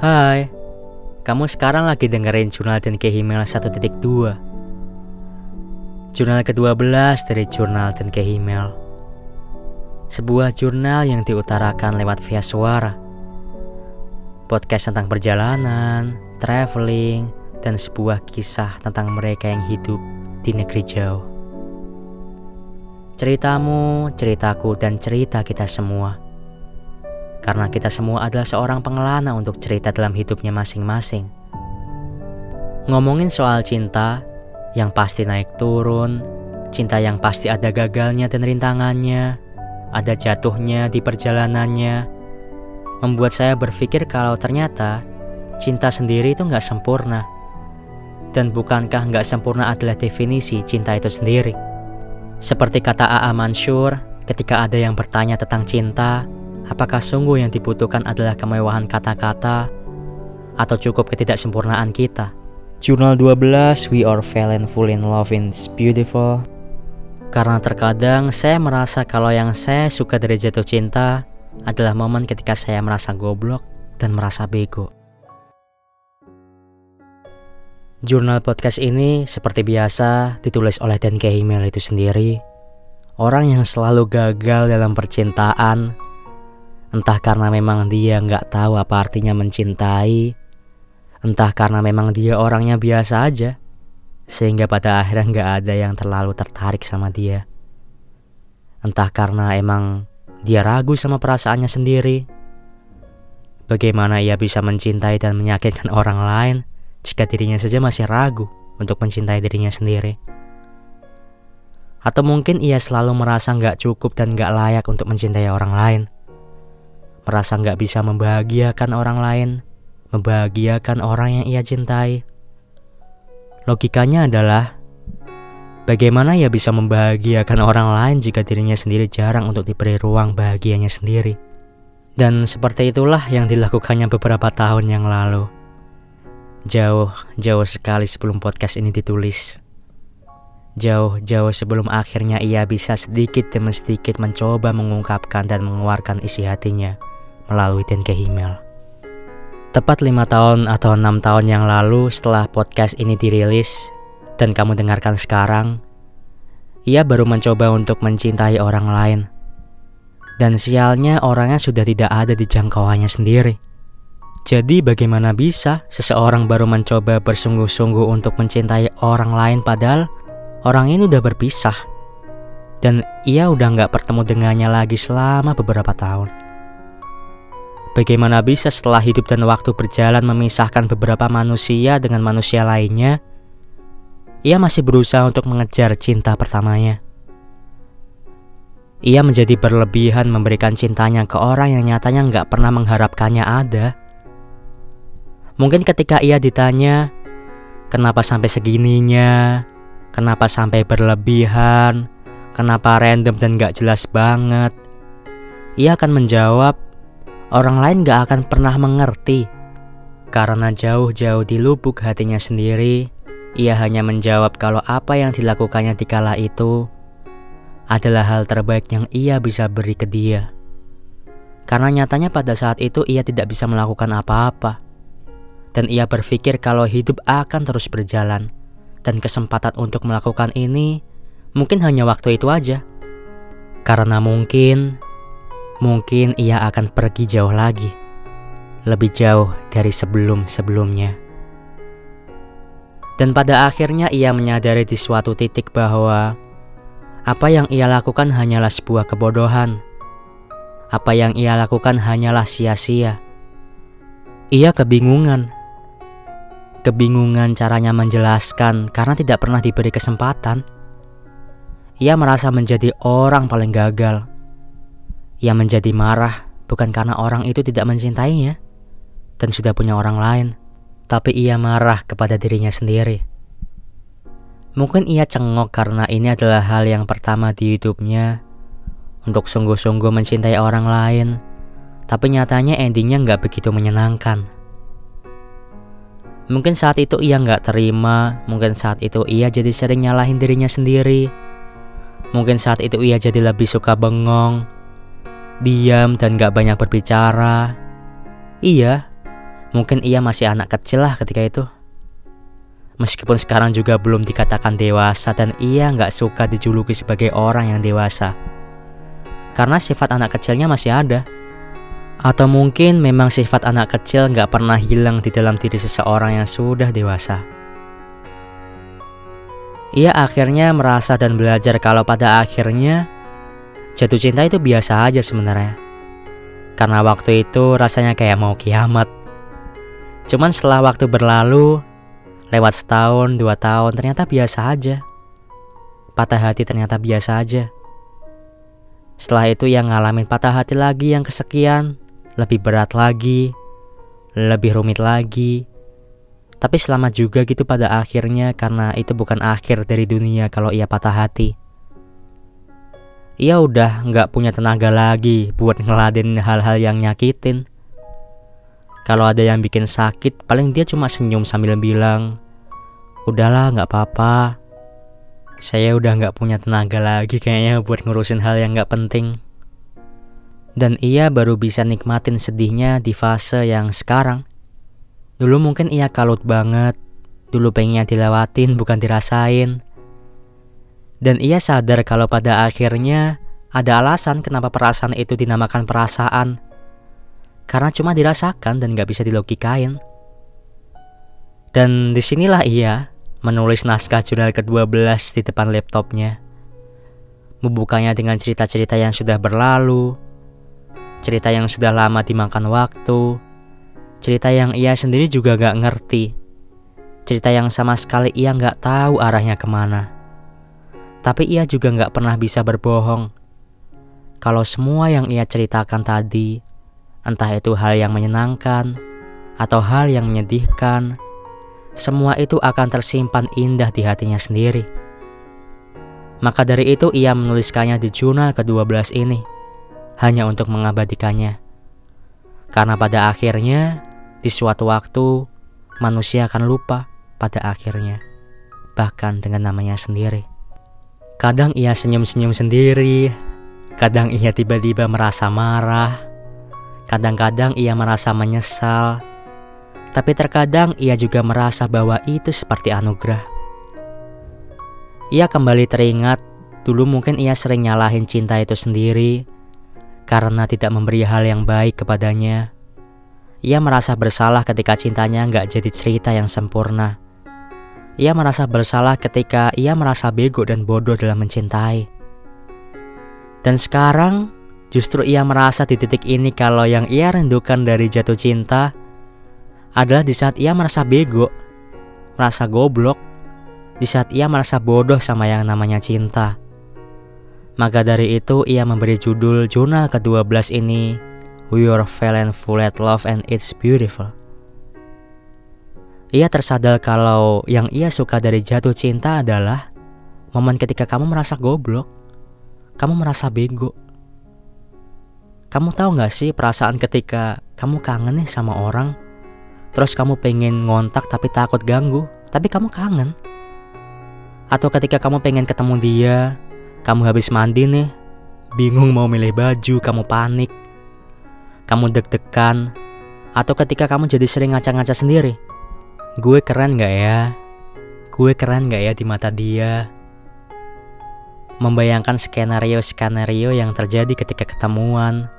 Hai, kamu sekarang lagi dengerin Jurnal dan Kehimel 1.2 Jurnal ke-12 dari Jurnal dan Kehimel Sebuah jurnal yang diutarakan lewat via suara. Podcast tentang perjalanan, traveling, dan sebuah kisah tentang mereka yang hidup di negeri jauh. Ceritamu, ceritaku, dan cerita kita semua karena kita semua adalah seorang pengelana untuk cerita dalam hidupnya masing-masing. Ngomongin soal cinta yang pasti naik turun, cinta yang pasti ada gagalnya dan rintangannya, ada jatuhnya di perjalanannya, membuat saya berpikir kalau ternyata cinta sendiri itu nggak sempurna. Dan bukankah nggak sempurna adalah definisi cinta itu sendiri? Seperti kata A.A. Mansur, ketika ada yang bertanya tentang cinta, Apakah sungguh yang dibutuhkan adalah kemewahan kata-kata atau cukup ketidaksempurnaan kita? Jurnal 12 We Are Fallen Full in Love is Beautiful Karena terkadang saya merasa kalau yang saya suka dari jatuh cinta adalah momen ketika saya merasa goblok dan merasa bego. Jurnal podcast ini seperti biasa ditulis oleh Dan Kehimel itu sendiri. Orang yang selalu gagal dalam percintaan Entah karena memang dia nggak tahu apa artinya mencintai, entah karena memang dia orangnya biasa aja, sehingga pada akhirnya nggak ada yang terlalu tertarik sama dia. Entah karena emang dia ragu sama perasaannya sendiri. Bagaimana ia bisa mencintai dan menyakitkan orang lain jika dirinya saja masih ragu untuk mencintai dirinya sendiri? Atau mungkin ia selalu merasa nggak cukup dan nggak layak untuk mencintai orang lain merasa nggak bisa membahagiakan orang lain, membahagiakan orang yang ia cintai. Logikanya adalah, bagaimana ia bisa membahagiakan orang lain jika dirinya sendiri jarang untuk diberi ruang bahagianya sendiri. Dan seperti itulah yang dilakukannya beberapa tahun yang lalu. Jauh, jauh sekali sebelum podcast ini ditulis. Jauh-jauh sebelum akhirnya ia bisa sedikit demi sedikit mencoba mengungkapkan dan mengeluarkan isi hatinya melalui Denke Himmel. Tepat lima tahun atau enam tahun yang lalu setelah podcast ini dirilis dan kamu dengarkan sekarang, ia baru mencoba untuk mencintai orang lain. Dan sialnya orangnya sudah tidak ada di jangkauannya sendiri. Jadi bagaimana bisa seseorang baru mencoba bersungguh-sungguh untuk mencintai orang lain padahal orang ini udah berpisah. Dan ia udah nggak bertemu dengannya lagi selama beberapa tahun. Bagaimana bisa setelah hidup dan waktu berjalan memisahkan beberapa manusia dengan manusia lainnya, ia masih berusaha untuk mengejar cinta pertamanya. Ia menjadi berlebihan memberikan cintanya ke orang yang nyatanya nggak pernah mengharapkannya ada. Mungkin ketika ia ditanya, kenapa sampai segininya, kenapa sampai berlebihan, kenapa random dan gak jelas banget, ia akan menjawab, orang lain gak akan pernah mengerti. Karena jauh-jauh di lubuk hatinya sendiri, ia hanya menjawab kalau apa yang dilakukannya di kala itu adalah hal terbaik yang ia bisa beri ke dia. Karena nyatanya pada saat itu ia tidak bisa melakukan apa-apa. Dan ia berpikir kalau hidup akan terus berjalan. Dan kesempatan untuk melakukan ini mungkin hanya waktu itu aja. Karena mungkin mungkin ia akan pergi jauh lagi, lebih jauh dari sebelum-sebelumnya. Dan pada akhirnya ia menyadari di suatu titik bahwa apa yang ia lakukan hanyalah sebuah kebodohan. Apa yang ia lakukan hanyalah sia-sia. Ia kebingungan. Kebingungan caranya menjelaskan karena tidak pernah diberi kesempatan. Ia merasa menjadi orang paling gagal ia menjadi marah bukan karena orang itu tidak mencintainya dan sudah punya orang lain, tapi ia marah kepada dirinya sendiri. Mungkin ia cengok karena ini adalah hal yang pertama di hidupnya untuk sungguh-sungguh mencintai orang lain, tapi nyatanya endingnya nggak begitu menyenangkan. Mungkin saat itu ia nggak terima, mungkin saat itu ia jadi sering nyalahin dirinya sendiri. Mungkin saat itu ia jadi lebih suka bengong, diam dan gak banyak berbicara. Iya, Mungkin ia masih anak kecil lah ketika itu. Meskipun sekarang juga belum dikatakan dewasa dan ia nggak suka dijuluki sebagai orang yang dewasa. Karena sifat anak kecilnya masih ada. Atau mungkin memang sifat anak kecil nggak pernah hilang di dalam diri seseorang yang sudah dewasa. Ia akhirnya merasa dan belajar kalau pada akhirnya jatuh cinta itu biasa aja sebenarnya. Karena waktu itu rasanya kayak mau kiamat. Cuman setelah waktu berlalu, Lewat setahun, dua tahun, ternyata biasa aja. Patah hati ternyata biasa aja. Setelah itu yang ngalamin patah hati lagi yang kesekian, lebih berat lagi, lebih rumit lagi. Tapi selamat juga gitu pada akhirnya karena itu bukan akhir dari dunia kalau ia patah hati. Ia udah nggak punya tenaga lagi buat ngeladenin hal-hal yang nyakitin. Kalau ada yang bikin sakit, paling dia cuma senyum sambil bilang, Udahlah nggak apa-apa. Saya udah nggak punya tenaga lagi kayaknya buat ngurusin hal yang nggak penting. Dan ia baru bisa nikmatin sedihnya di fase yang sekarang. Dulu mungkin ia kalut banget, dulu pengennya dilewatin bukan dirasain. Dan ia sadar kalau pada akhirnya ada alasan kenapa perasaan itu dinamakan perasaan karena cuma dirasakan dan gak bisa dilogikain. Dan di sinilah ia menulis naskah jurnal ke-12 di depan laptopnya. Membukanya dengan cerita-cerita yang sudah berlalu, cerita yang sudah lama dimakan waktu, cerita yang ia sendiri juga gak ngerti, cerita yang sama sekali ia gak tahu arahnya ke mana. Tapi ia juga gak pernah bisa berbohong. Kalau semua yang ia ceritakan tadi entah itu hal yang menyenangkan atau hal yang menyedihkan, semua itu akan tersimpan indah di hatinya sendiri. Maka dari itu ia menuliskannya di jurnal ke-12 ini, hanya untuk mengabadikannya. Karena pada akhirnya, di suatu waktu, manusia akan lupa pada akhirnya, bahkan dengan namanya sendiri. Kadang ia senyum-senyum sendiri, kadang ia tiba-tiba merasa marah, Kadang-kadang ia merasa menyesal, tapi terkadang ia juga merasa bahwa itu seperti anugerah. Ia kembali teringat dulu mungkin ia sering nyalahin cinta itu sendiri karena tidak memberi hal yang baik kepadanya. Ia merasa bersalah ketika cintanya nggak jadi cerita yang sempurna. Ia merasa bersalah ketika ia merasa bego dan bodoh dalam mencintai. Dan sekarang Justru ia merasa di titik ini kalau yang ia rindukan dari jatuh cinta adalah di saat ia merasa bego, merasa goblok, di saat ia merasa bodoh sama yang namanya cinta. Maka dari itu ia memberi judul jurnal ke-12 ini We are fallen full at love and it's beautiful. Ia tersadar kalau yang ia suka dari jatuh cinta adalah momen ketika kamu merasa goblok, kamu merasa bego, kamu tahu gak sih perasaan ketika kamu kangen nih sama orang, terus kamu pengen ngontak tapi takut ganggu, tapi kamu kangen? Atau ketika kamu pengen ketemu dia, kamu habis mandi nih, bingung mau milih baju, kamu panik, kamu deg-degan, atau ketika kamu jadi sering ngaca-ngaca sendiri. Gue keren gak ya? Gue keren gak ya di mata dia? Membayangkan skenario-skenario yang terjadi ketika ketemuan,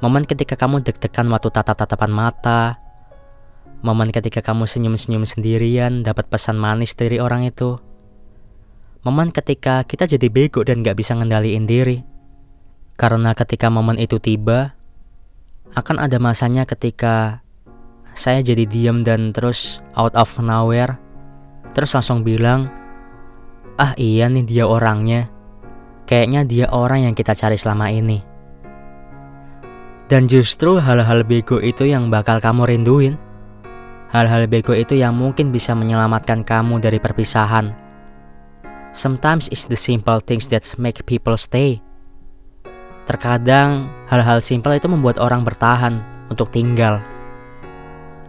Momen ketika kamu deg-degan waktu tatap-tatapan mata. Momen ketika kamu senyum-senyum sendirian dapat pesan manis dari orang itu. Momen ketika kita jadi bego dan gak bisa ngendaliin diri. Karena ketika momen itu tiba, akan ada masanya ketika saya jadi diam dan terus out of nowhere, terus langsung bilang, ah iya nih dia orangnya. Kayaknya dia orang yang kita cari selama ini. Dan justru hal-hal bego itu yang bakal kamu rinduin. Hal-hal bego itu yang mungkin bisa menyelamatkan kamu dari perpisahan. Sometimes it's the simple things that make people stay. Terkadang hal-hal simpel itu membuat orang bertahan untuk tinggal.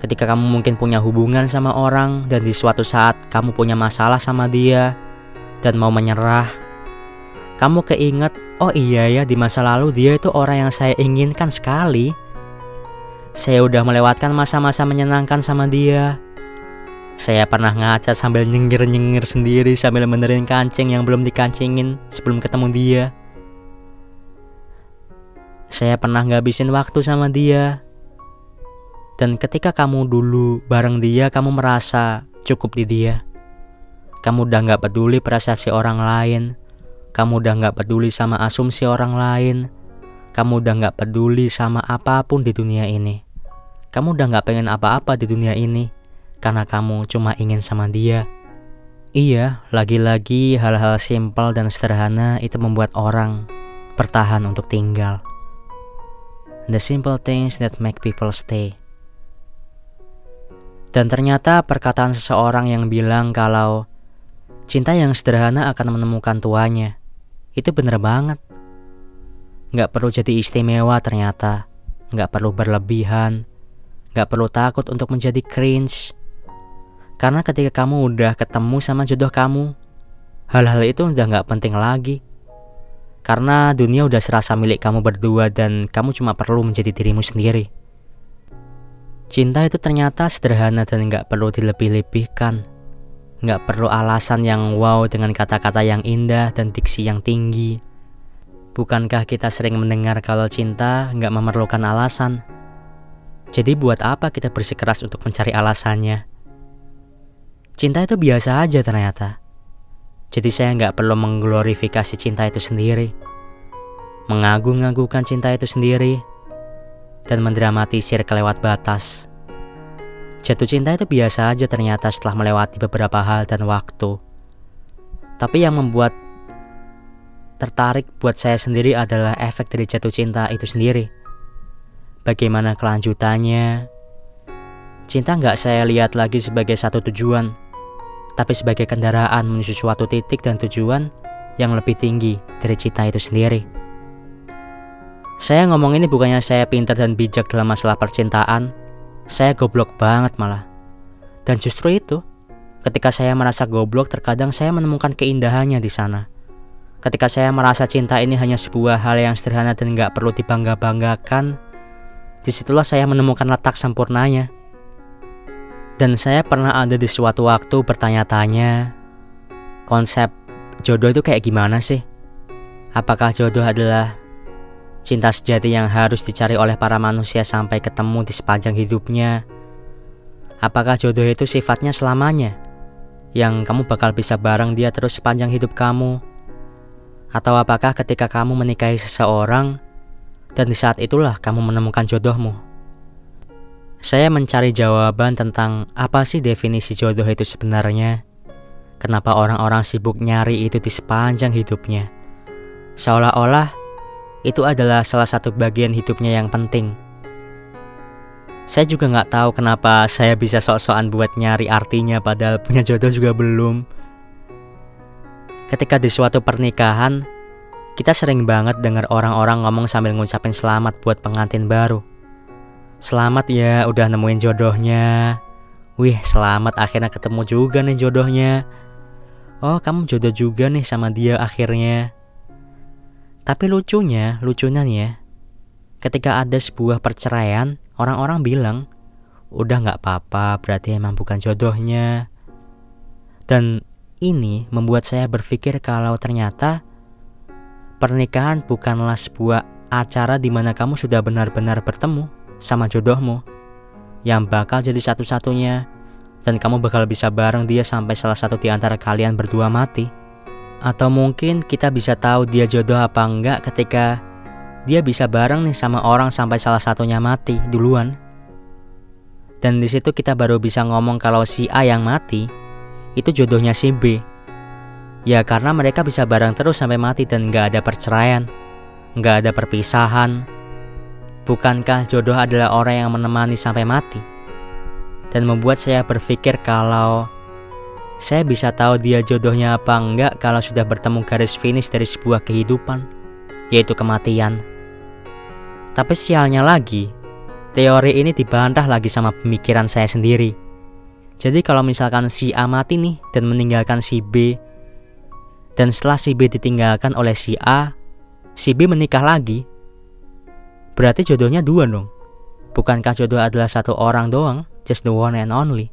Ketika kamu mungkin punya hubungan sama orang dan di suatu saat kamu punya masalah sama dia dan mau menyerah, kamu keinget, oh iya ya di masa lalu dia itu orang yang saya inginkan sekali. Saya udah melewatkan masa-masa menyenangkan sama dia. Saya pernah ngaca sambil nyengir-nyengir sendiri sambil menerin kancing yang belum dikancingin sebelum ketemu dia. Saya pernah ngabisin waktu sama dia. Dan ketika kamu dulu bareng dia, kamu merasa cukup di dia. Kamu udah gak peduli persepsi orang lain. Kamu udah gak peduli sama asumsi orang lain. Kamu udah gak peduli sama apa pun di dunia ini. Kamu udah gak pengen apa-apa di dunia ini karena kamu cuma ingin sama dia. Iya, lagi-lagi hal-hal simpel dan sederhana itu membuat orang bertahan untuk tinggal. The simple things that make people stay. Dan ternyata perkataan seseorang yang bilang kalau Cinta yang sederhana akan menemukan tuanya. Itu bener banget. Gak perlu jadi istimewa ternyata. Gak perlu berlebihan. Gak perlu takut untuk menjadi cringe. Karena ketika kamu udah ketemu sama jodoh kamu, hal-hal itu udah gak penting lagi. Karena dunia udah serasa milik kamu berdua dan kamu cuma perlu menjadi dirimu sendiri. Cinta itu ternyata sederhana dan gak perlu dilebih-lebihkan. Nggak perlu alasan yang wow dengan kata-kata yang indah dan diksi yang tinggi. Bukankah kita sering mendengar kalau cinta nggak memerlukan alasan? Jadi buat apa kita bersikeras untuk mencari alasannya? Cinta itu biasa aja ternyata. Jadi saya nggak perlu mengglorifikasi cinta itu sendiri. Mengagung-agungkan cinta itu sendiri. Dan mendramatisir kelewat batas. Jatuh cinta itu biasa aja ternyata setelah melewati beberapa hal dan waktu. Tapi yang membuat tertarik buat saya sendiri adalah efek dari jatuh cinta itu sendiri. Bagaimana kelanjutannya? Cinta nggak saya lihat lagi sebagai satu tujuan, tapi sebagai kendaraan menuju suatu titik dan tujuan yang lebih tinggi dari cinta itu sendiri. Saya ngomong ini bukannya saya pintar dan bijak dalam masalah percintaan, saya goblok banget malah. Dan justru itu, ketika saya merasa goblok, terkadang saya menemukan keindahannya di sana. Ketika saya merasa cinta ini hanya sebuah hal yang sederhana dan gak perlu dibangga-banggakan, di situlah saya menemukan letak sempurnanya. Dan saya pernah ada di suatu waktu bertanya-tanya, konsep jodoh itu kayak gimana sih? Apakah jodoh adalah Cinta sejati yang harus dicari oleh para manusia sampai ketemu di sepanjang hidupnya. Apakah jodoh itu sifatnya selamanya? Yang kamu bakal bisa bareng dia terus sepanjang hidup kamu? Atau apakah ketika kamu menikahi seseorang dan di saat itulah kamu menemukan jodohmu? Saya mencari jawaban tentang apa sih definisi jodoh itu sebenarnya. Kenapa orang-orang sibuk nyari itu di sepanjang hidupnya? Seolah-olah itu adalah salah satu bagian hidupnya yang penting. Saya juga nggak tahu kenapa saya bisa sok-sokan buat nyari artinya padahal punya jodoh juga belum. Ketika di suatu pernikahan, kita sering banget dengar orang-orang ngomong sambil ngucapin selamat buat pengantin baru. Selamat ya udah nemuin jodohnya. Wih, selamat akhirnya ketemu juga nih jodohnya. Oh, kamu jodoh juga nih sama dia akhirnya. Tapi lucunya, lucunya nih ya, ketika ada sebuah perceraian, orang-orang bilang, udah nggak apa-apa, berarti emang bukan jodohnya. Dan ini membuat saya berpikir kalau ternyata pernikahan bukanlah sebuah acara di mana kamu sudah benar-benar bertemu sama jodohmu yang bakal jadi satu-satunya dan kamu bakal bisa bareng dia sampai salah satu di antara kalian berdua mati. Atau mungkin kita bisa tahu dia jodoh apa enggak ketika dia bisa bareng nih sama orang sampai salah satunya mati duluan. Dan di situ kita baru bisa ngomong kalau si A yang mati itu jodohnya si B. Ya karena mereka bisa bareng terus sampai mati dan nggak ada perceraian, nggak ada perpisahan. Bukankah jodoh adalah orang yang menemani sampai mati? Dan membuat saya berpikir kalau saya bisa tahu dia jodohnya apa enggak kalau sudah bertemu garis finish dari sebuah kehidupan, yaitu kematian. Tapi sialnya lagi, teori ini dibantah lagi sama pemikiran saya sendiri. Jadi kalau misalkan si A mati nih dan meninggalkan si B, dan setelah si B ditinggalkan oleh si A, si B menikah lagi, berarti jodohnya dua dong. Bukankah jodoh adalah satu orang doang, just the one and only?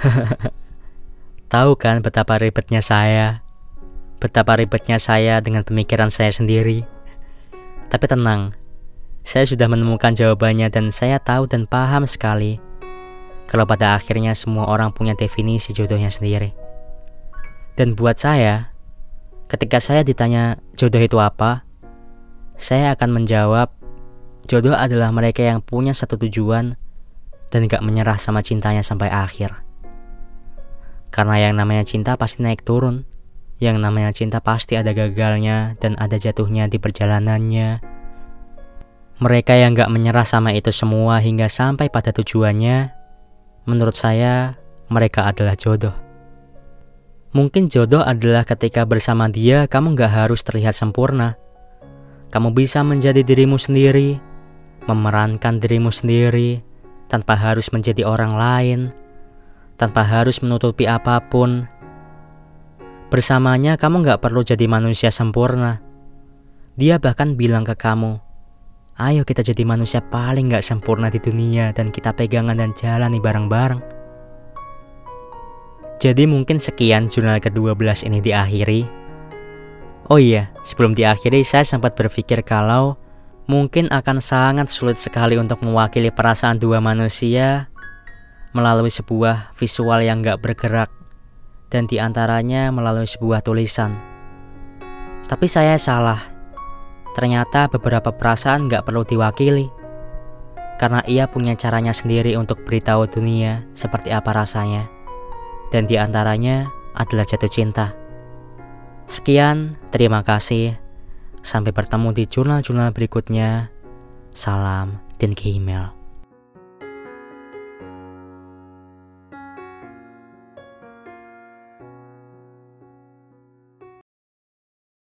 Tahu kan betapa ribetnya saya? Betapa ribetnya saya dengan pemikiran saya sendiri. Tapi tenang, saya sudah menemukan jawabannya dan saya tahu dan paham sekali kalau pada akhirnya semua orang punya definisi jodohnya sendiri. Dan buat saya, ketika saya ditanya jodoh itu apa, saya akan menjawab jodoh adalah mereka yang punya satu tujuan dan gak menyerah sama cintanya sampai akhir. Karena yang namanya cinta pasti naik turun, yang namanya cinta pasti ada gagalnya dan ada jatuhnya di perjalanannya. Mereka yang gak menyerah sama itu semua hingga sampai pada tujuannya, menurut saya mereka adalah jodoh. Mungkin jodoh adalah ketika bersama dia kamu gak harus terlihat sempurna. Kamu bisa menjadi dirimu sendiri, memerankan dirimu sendiri, tanpa harus menjadi orang lain, tanpa harus menutupi apa pun. Bersamanya kamu gak perlu jadi manusia sempurna. Dia bahkan bilang ke kamu, ayo kita jadi manusia paling gak sempurna di dunia dan kita pegangan dan jalani bareng-bareng. Jadi mungkin sekian jurnal ke-12 ini diakhiri. Oh iya, sebelum diakhiri saya sempat berpikir kalau mungkin akan sangat sulit sekali untuk mewakili perasaan dua manusia melalui sebuah visual yang gak bergerak dan di antaranya melalui sebuah tulisan. Tapi saya salah. Ternyata beberapa perasaan gak perlu diwakili karena ia punya caranya sendiri untuk beritahu dunia seperti apa rasanya dan di antaranya adalah jatuh cinta. Sekian, terima kasih. Sampai bertemu di jurnal-jurnal berikutnya. Salam, dan email.